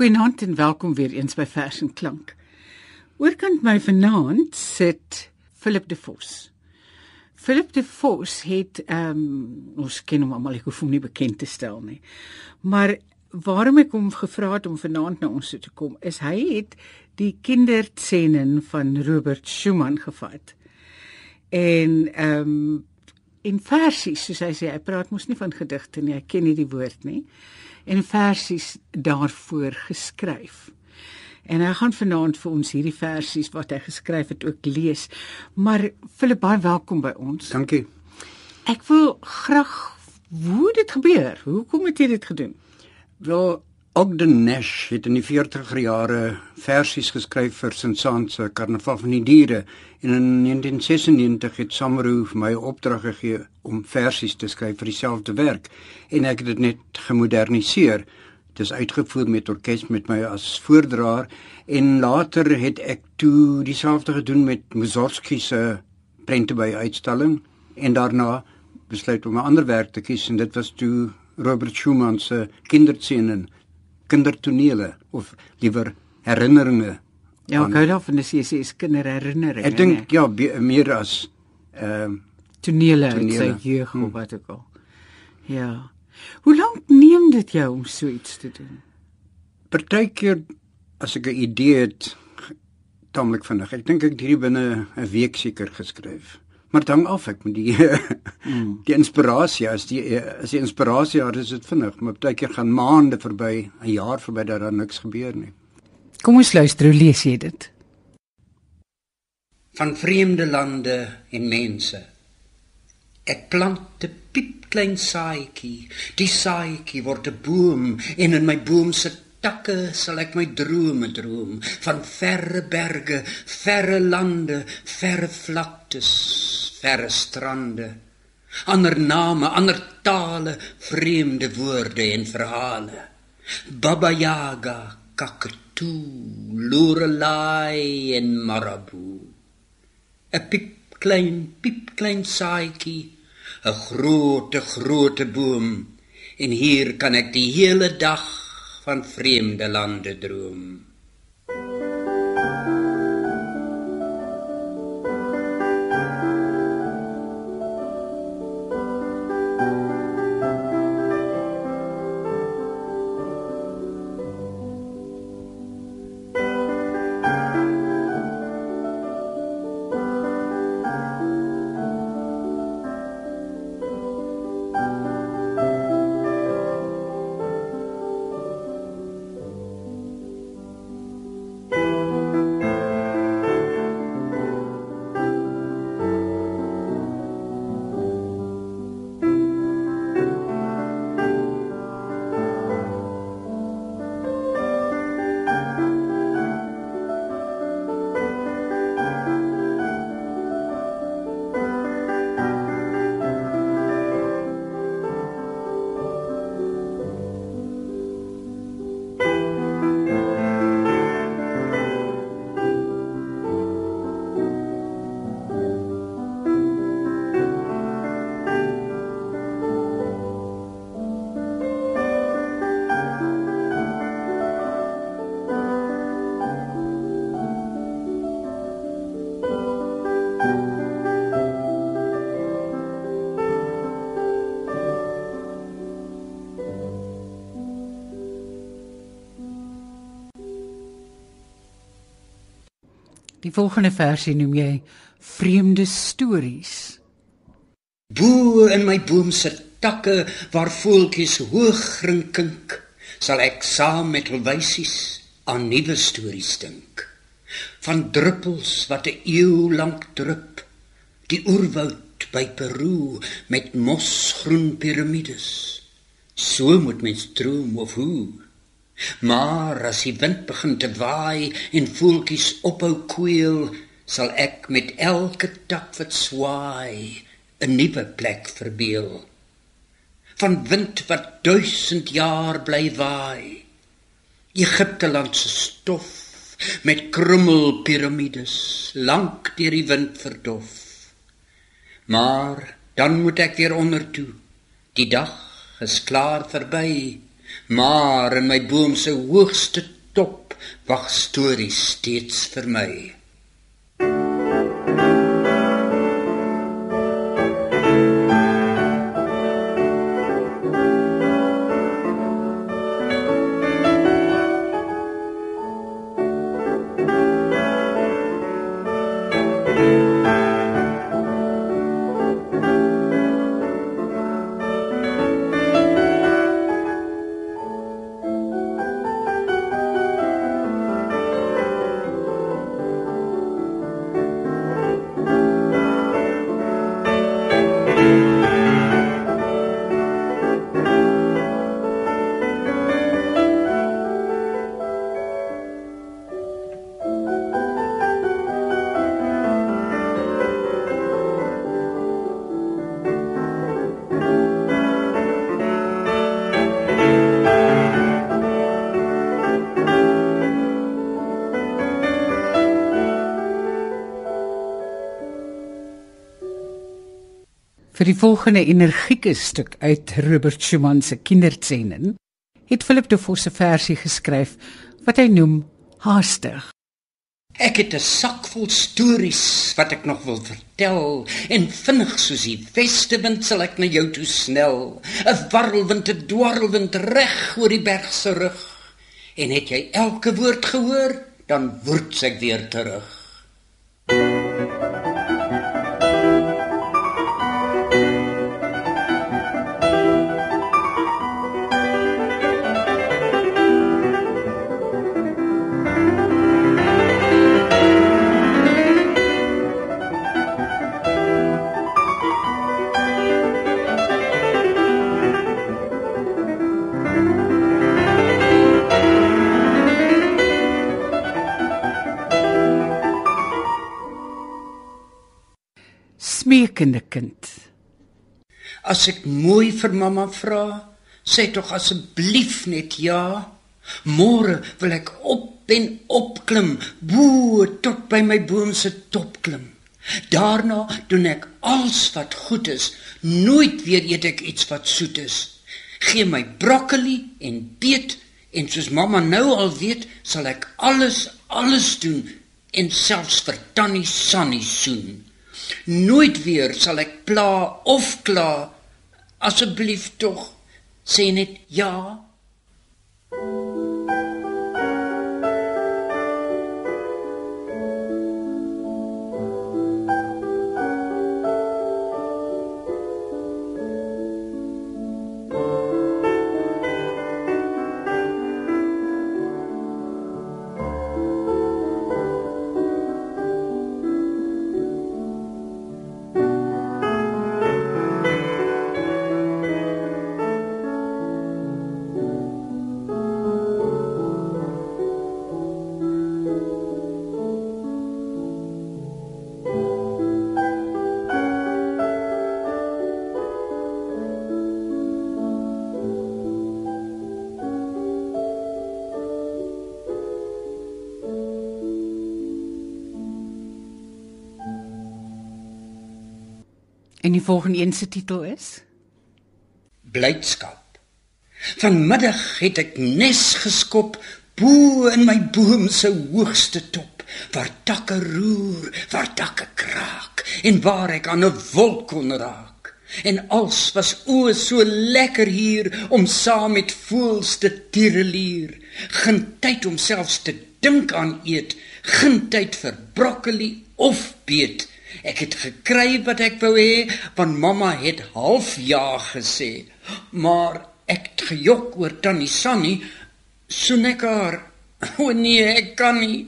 Goeienaand en welkom weer eens by Vers en Klank. Oorkant my vanaand sit Philip de Vos. Philip de Vos het ehm um, ons ken hom almal, ek hoef hom nie bekend te stel nie. Maar waarom ek hom gevra het om vanaand na ons toe te kom, is hy het die kinderscenen van Robert Schumann gevat. En ehm um, in versies, soos hy sê, hy praat mos nie van gedigte nie, hy ken nie die woord nie en versies daarvoor geskryf. En hy gaan vanaand vir ons hierdie versies wat hy geskryf het ook lees. Maar Philip, baie welkom by ons. Dankie. Ek wil graag hoe dit gebeur. Hoekom het jy dit gedoen? Wel, Ogden Nash het in die 40er jare versies geskryf vir Saint-Saëns se Karnaval van die Diere en in 1996 het Samaru vir my opdrag gegee om versies te skryf vir dieselfde werk en ek het dit net gemoderniseer. Dit is uitgevoer met orkes met my as voordraer en later het ek toe dieselfde gedoen met Mussorgsky se prente by uitstalling en daarna besluit om 'n ander werk te kies en dit was toe Robert Schumann se Kinderscenen kindertonele of liewer herinneringe. Ja, ek hou daarvan as jy sê is kinderherinneringe. Ek dink ja, meer as ehm uh, tonele, tonele. uit sy jeug hmm. of wat ook al. Ja. Hoe lank neem dit jou om so iets te doen? Partykeer as ek 'n idee het, tamelik vinnig. Ek dink ek het hier binne 'n week seker geskryf. Maar dan af ek met die mm. die inspirasie as die as die inspirasie daar is dit vinnig, maar baie keer gaan maande verby, 'n jaar verby dat daar niks gebeur nie. Kom ons luister, hoe lees jy dit? Van vreemde lande en mense. Ek plant 'n piepklein saaitjie. Die saaitjie word 'n boom en in my boom se takke sal ek my drome droom van verre berge, verre lande, verre vlaktes, verre strande. Ander name, ander tale, vreemde woorde en verhale. Baba Yaga, Kakatoe, Lorelei en Marabu. 'n piep klein, piep klein saaitjie, 'n groot, groot boom en hier kan ek die hele dag van vreemde lande droom. Die volgende versie noem jy vreemde stories. Bo in my boom se takke waar voeltjies hoog rinkink, sal ek saam met wysies aan nuwe stories dink. Van druppels wat 'n eeu lank drup, die oerwoud by Peru met mosgroen piramides. So moet mens droom of hoe Maar as die wind begin te waai en voeltjies ophou kweel, sal ek met elke tak wat swaai 'n nuwe plek verbeel. Van wind wat duisend jaar bly waai. Egipte land se stof met krummel piramides lank deur die wind verdof. Maar dan moet ek weer onder toe. Die dag is klaar verby Maar in my boom se hoogste top wag stories steeds vir my. Vir die volgende energieke stuk uit Robert Schumann se Kinderzenen het Philip de Vos 'n versie geskryf wat hy noem Haastig. Ek het 'n sak vol stories wat ek nog wil vertel en vinnig soos die westewind sal ek na jou toe snel. 'n Warrelwind, 'n dwarrelwind reg oor die berg se rug. En het jy elke woord gehoor, dan woord ek weer terug. Smekende kind. As ek mooi vir mamma vra, sê tog asseblief net ja. Môre wil ek op en op klim, bo tot by my boom se top klim. Daarna doen ek alles wat goed is. Nooit weer eet ek iets wat soet is. Gee my broccoli en beet en soos mamma nou al weet, sal ek alles alles doen en selfs vir Tannie Sannie soen. Nooit weer sal ek pla of kla. Asseblief tog sê net ja. En die volgende een se titel is Blydskap. Vanmiddag het ek nes geskop bo in my boom se hoogste top, waar takke roer, waar takke kraak en waar ek aan 'n wolk kon raak. En als was o so lekker hier om saam met voëls te tirelier. Geen tyd om selfs te dink aan eet, geen tyd vir broccoli of beet. Ek het gekry wat ek wou hê, want mamma het half ja gesê. Maar ek het gejok oor tannie Sannie, soen ek haar. O nee, ek kan nie.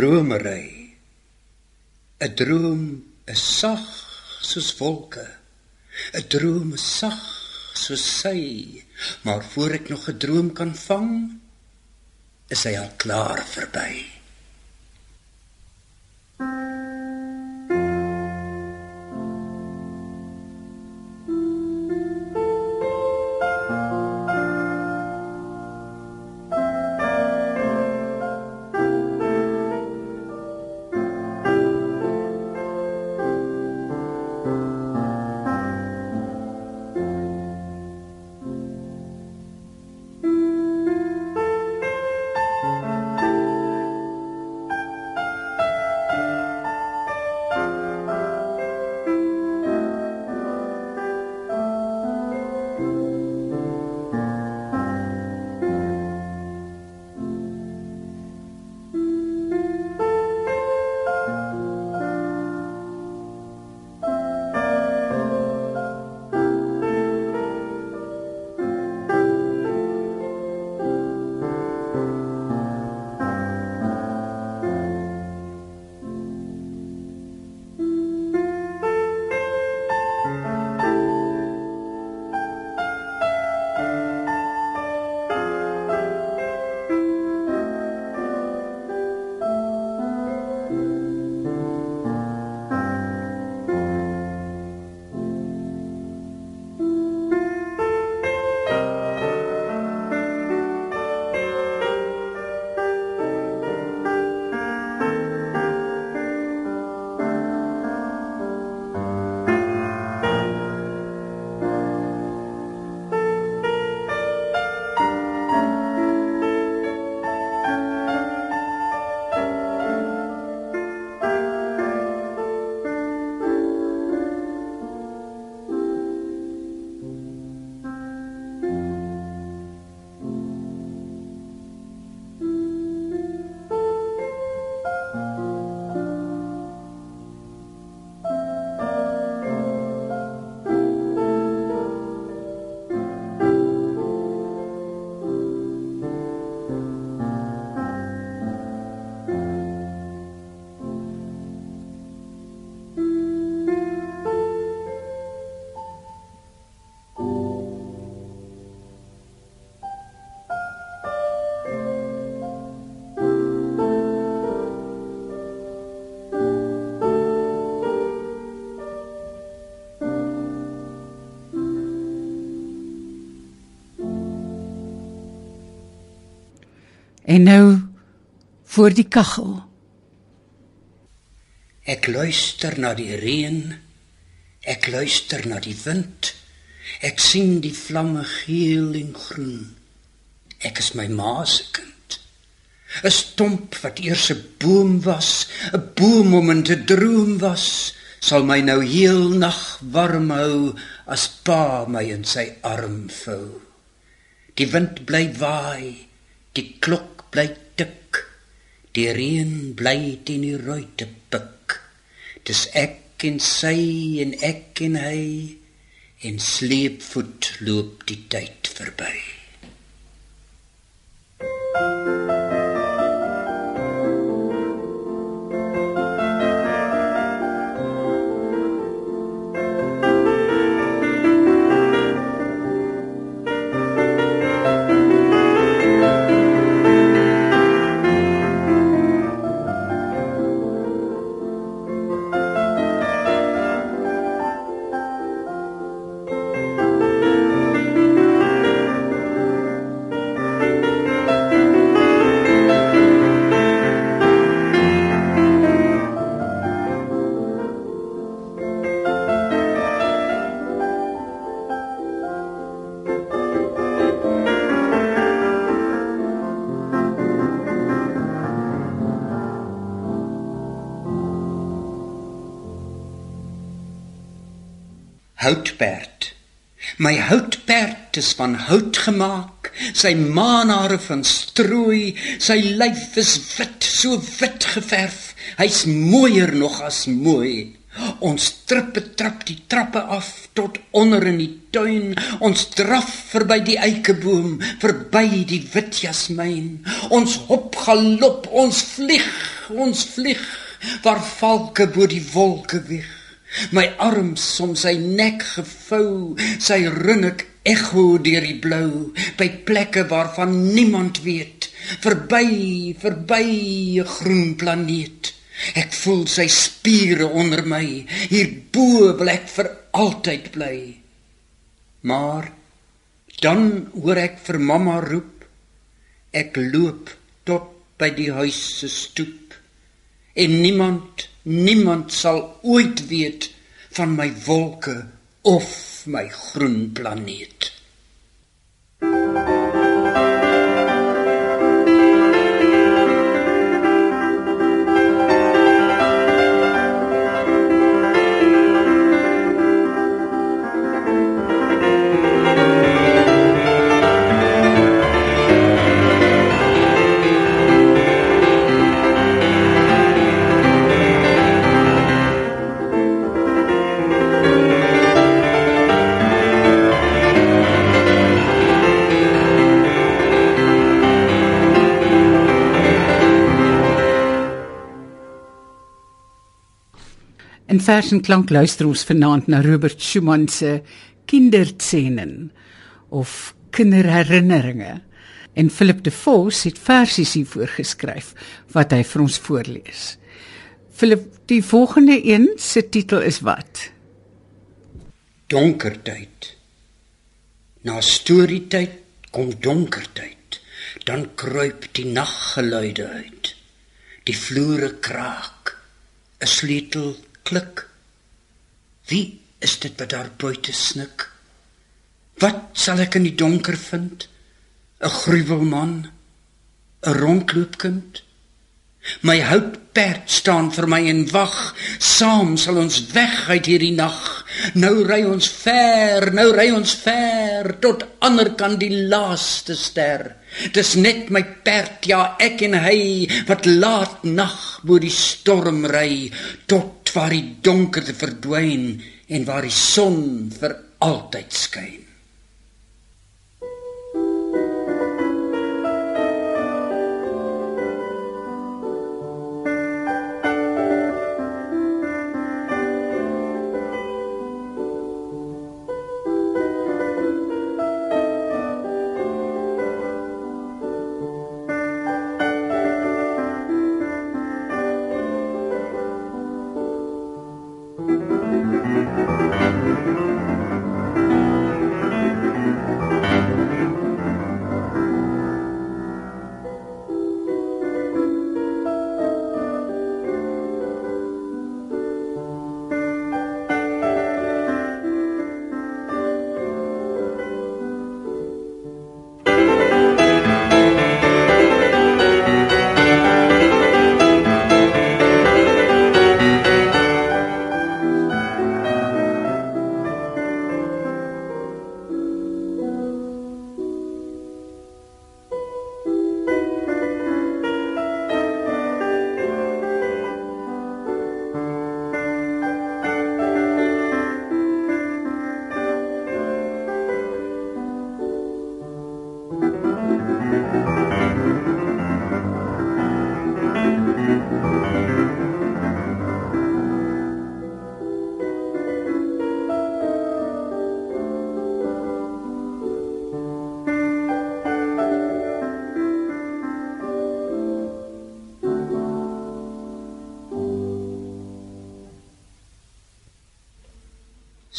Dromery. 'n Droom is sag soos wolke. 'n Droom is sag soos sy, maar voor ek nog 'n droom kan vang, is hy al klaar verby. En nou voor die kaggel. Ek luister na die reën. Ek luister na die wind. Ek sien die vlamme geel en groen. Ek is my ma se kind. 'n Stomp wat eers 'n boom was, 'n boom om in te droom was, sal my nou heel nag warm hou as pa my in sy arm vou. Die wind bly waai, die klok bly tik. Die reën bly teen die ruite pik. Dis ek en sy en ek en hy en sleepvoet loop die tyd verby. Houtperd. My houtperd is van hout gemaak, sy maanhare van strooi, sy lyf is wit, so wit geverf. Hy's mooier nog as mooi. Ons trippe trap die trappe af tot onder in die tuin. Ons draf verby die eikeboom, verby die wit jasmyn. Ons hop galop, ons vlieg, ons vlieg waar valke bo die wolke wieg. My arms om sy nek gevou, sy rinnik ekho deur die blou by plekke waarvan niemand weet. Verby verby 'n groen planeet. Ek voel sy spiere onder my. Hierbo wil ek vir altyd bly. Maar dan hoor ek vir mamma roep. Ek loop tot by die huis se stoep en niemand niemand sal ooit weet van my wolke of my groen planeet. In vers en klank luister ons vanaand na Robert Schumann se Kinderzenen of Kinderherinneringe. En Philip de Vos het versies hiervoor geskryf wat hy vir ons voorlees. Philip, die volgende een se titel is wat? Donkertyd. Na storietyd kom donkertyd. Dan kruip die naggeluide uit. Die vloere kraak. 'n Sleutel klik. Wie is dit wat daar buite snik? Wat sal ek in die donker vind? 'n Gruwelman, 'n rondloopkind. My houtperd staan vir my en wag. Saam sal ons weg uit hierdie nag. Nou ry ons ver, nou ry ons ver tot ander kan die laaste ster. Dis net my perd, ja ek en hy wat laat nag bo die storm ry tot waar die donkerte verdwyn en waar die son vir altyd skyn.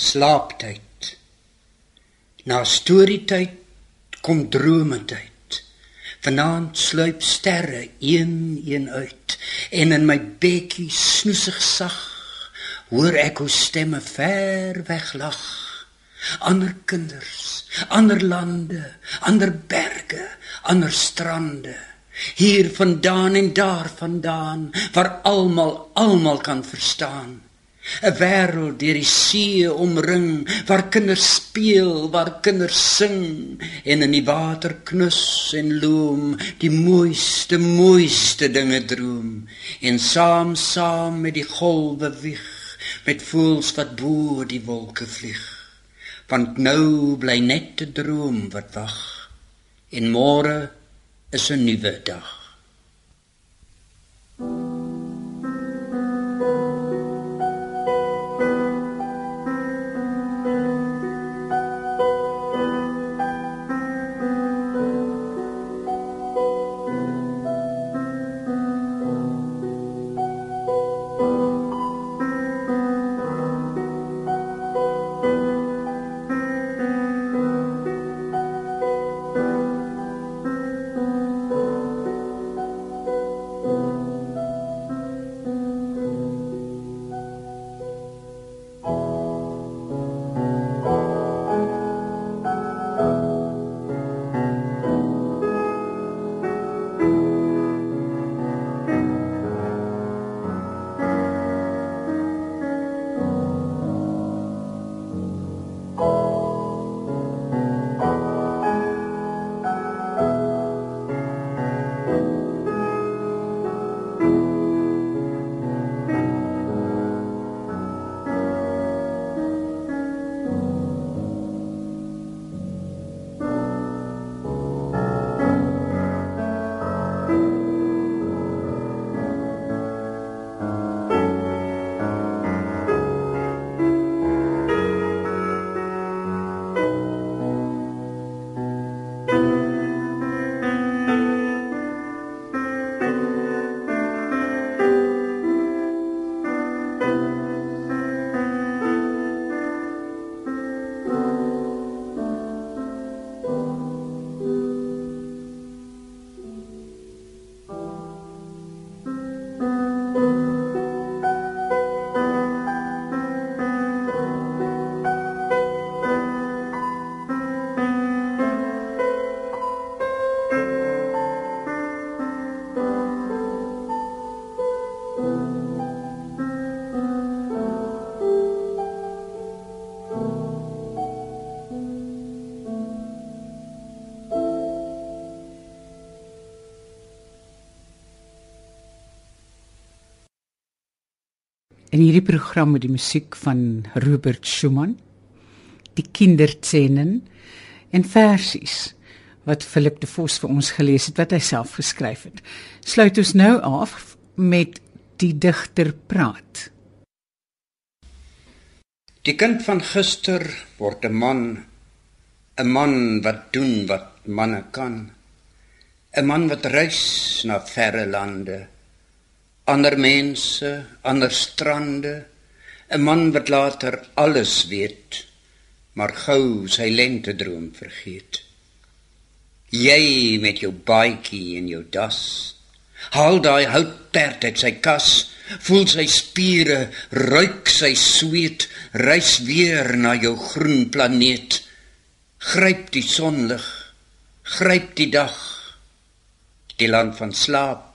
Slaaptyd. Na storietyd kom drometyd. Vanaand sluip sterre een een uit en in my bekkie snoesig sag hoor ek hoe stemme ver weg lag. Ander kinders, ander lande, ander berge, ander strande. Hier vandaan en daar vandaan waar almal almal kan verstaan. 'n wêreld deur die see omring waar kinders speel, waar kinders sing en in die water knus en loom, die mooiste, mooiste dinge droom en saam saam met die golwe wieg met voels wat bo die wolke vlieg. Want nou bly net 'n droom wat wag en môre is 'n nuwe dag. In hierdie program met die musiek van Robert Schumann, die kinderszenen en versies wat Philip de Vos vir ons gelees het wat hy self geskryf het. Sluit ons nou af met die digter praat. Die kind van gister word 'n man, 'n man wat doen wat manne kan. 'n Man wat reis na verre lande ander mense, ander strande, 'n man wat later alles weet, maar gou sy lente droom vergeet. Jy met jou baadjie en jou das, haal daai houtperd uit sy kas, voel sy spiere, ruik sy sweet, reis weer na jou groen planeet. Gryp die sonlig, gryp die dag. Die land van slaap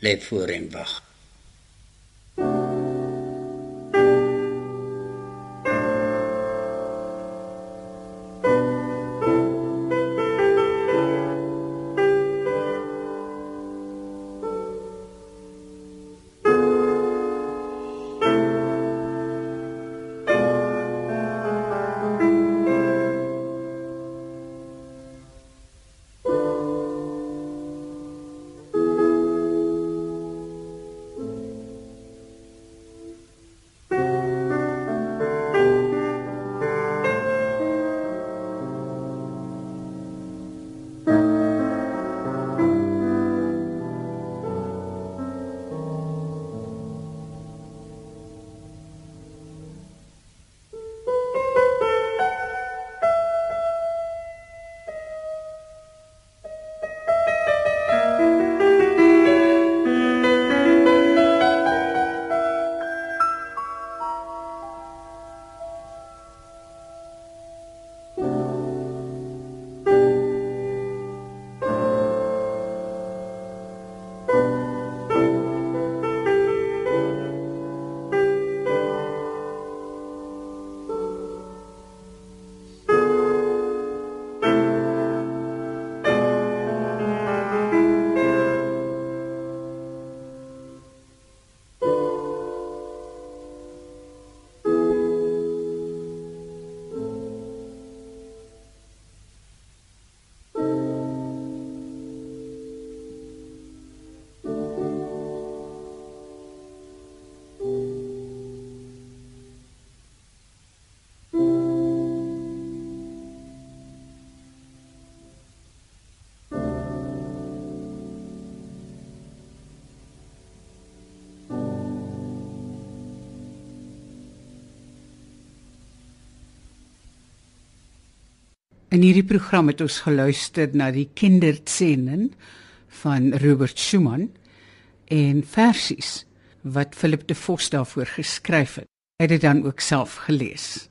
lê voor en wag. In hierdie program het ons geluister na die Kinderzenen van Robert Schumann en versies wat Philip de Vos daarvoor geskryf het. Hy het dit dan ook self gelees.